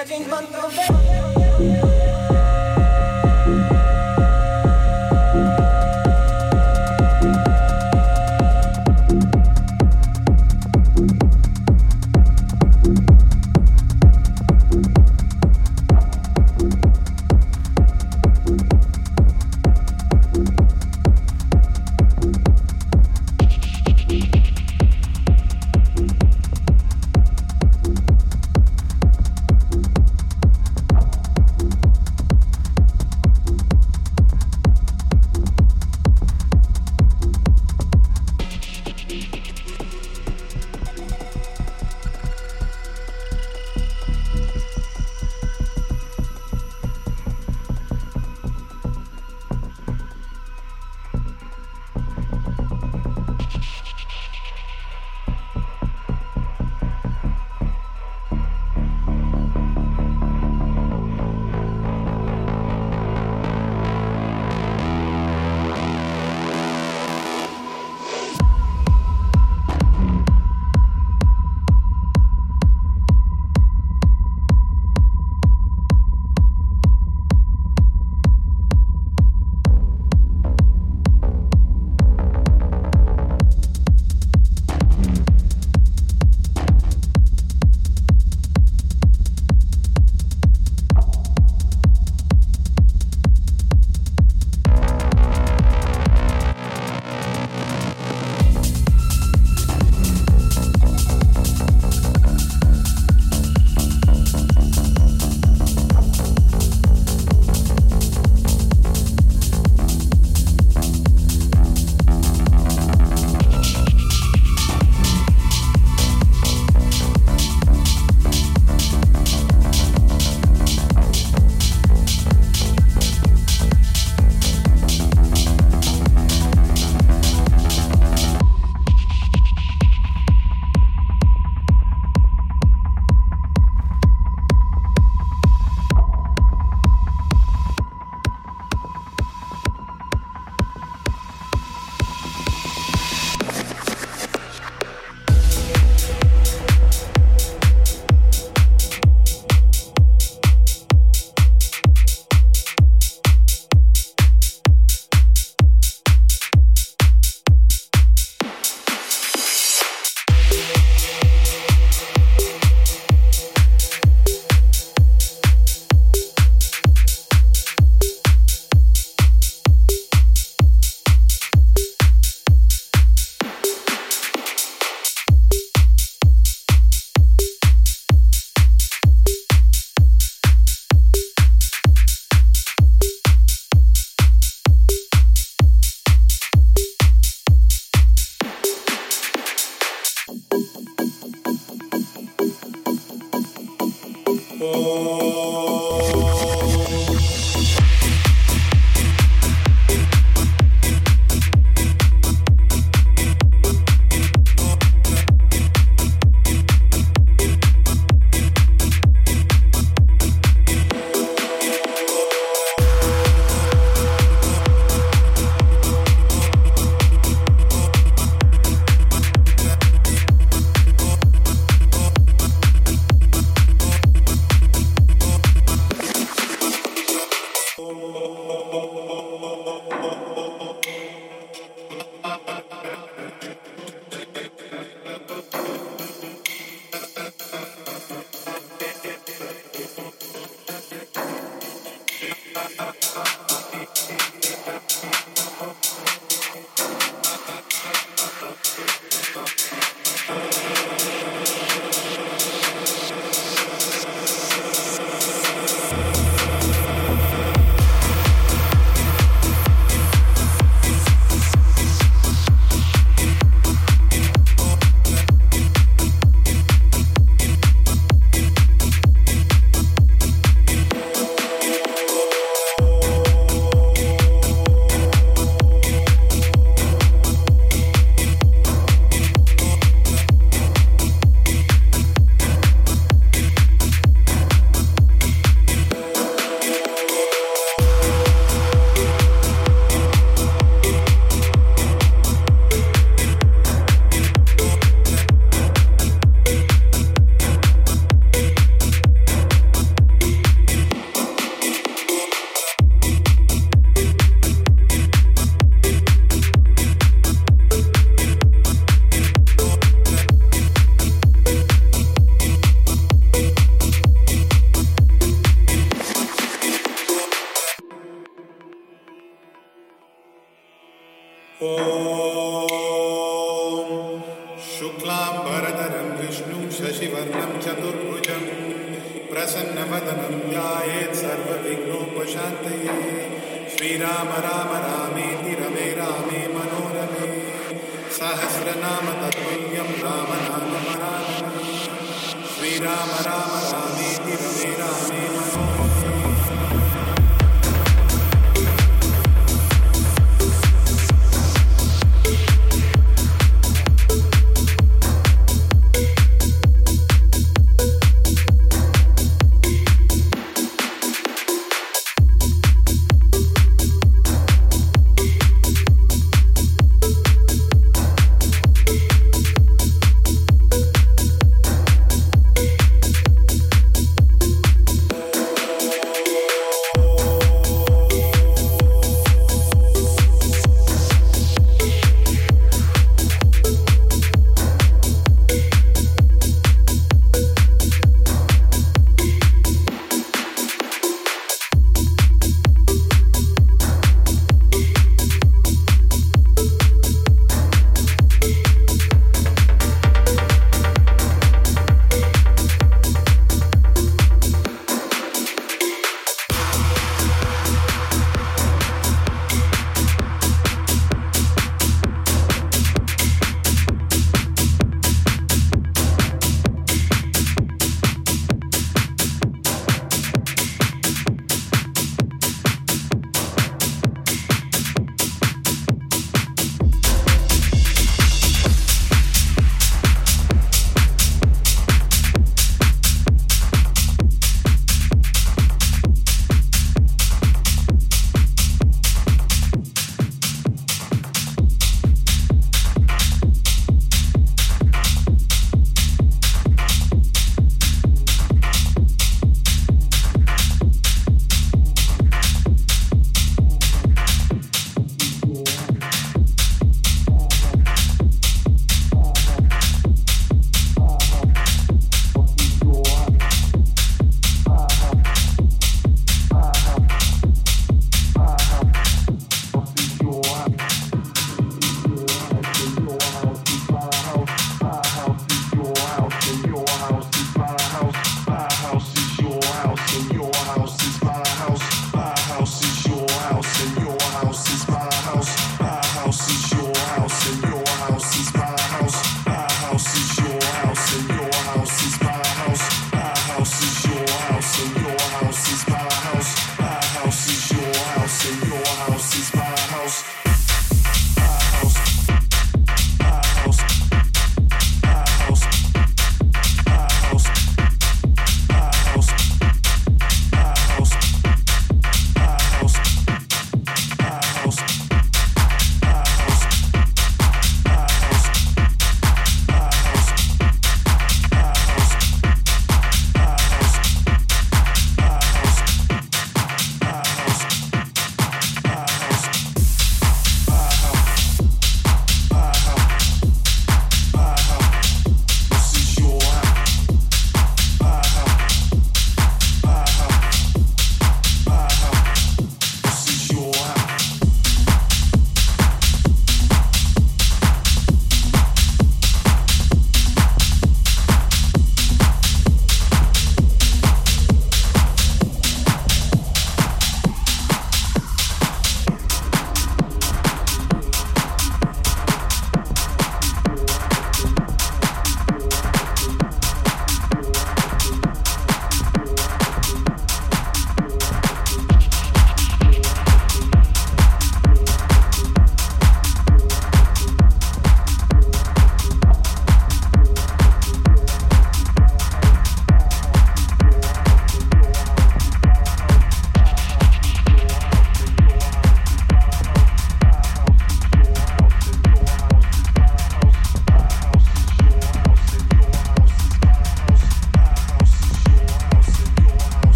Wedding month of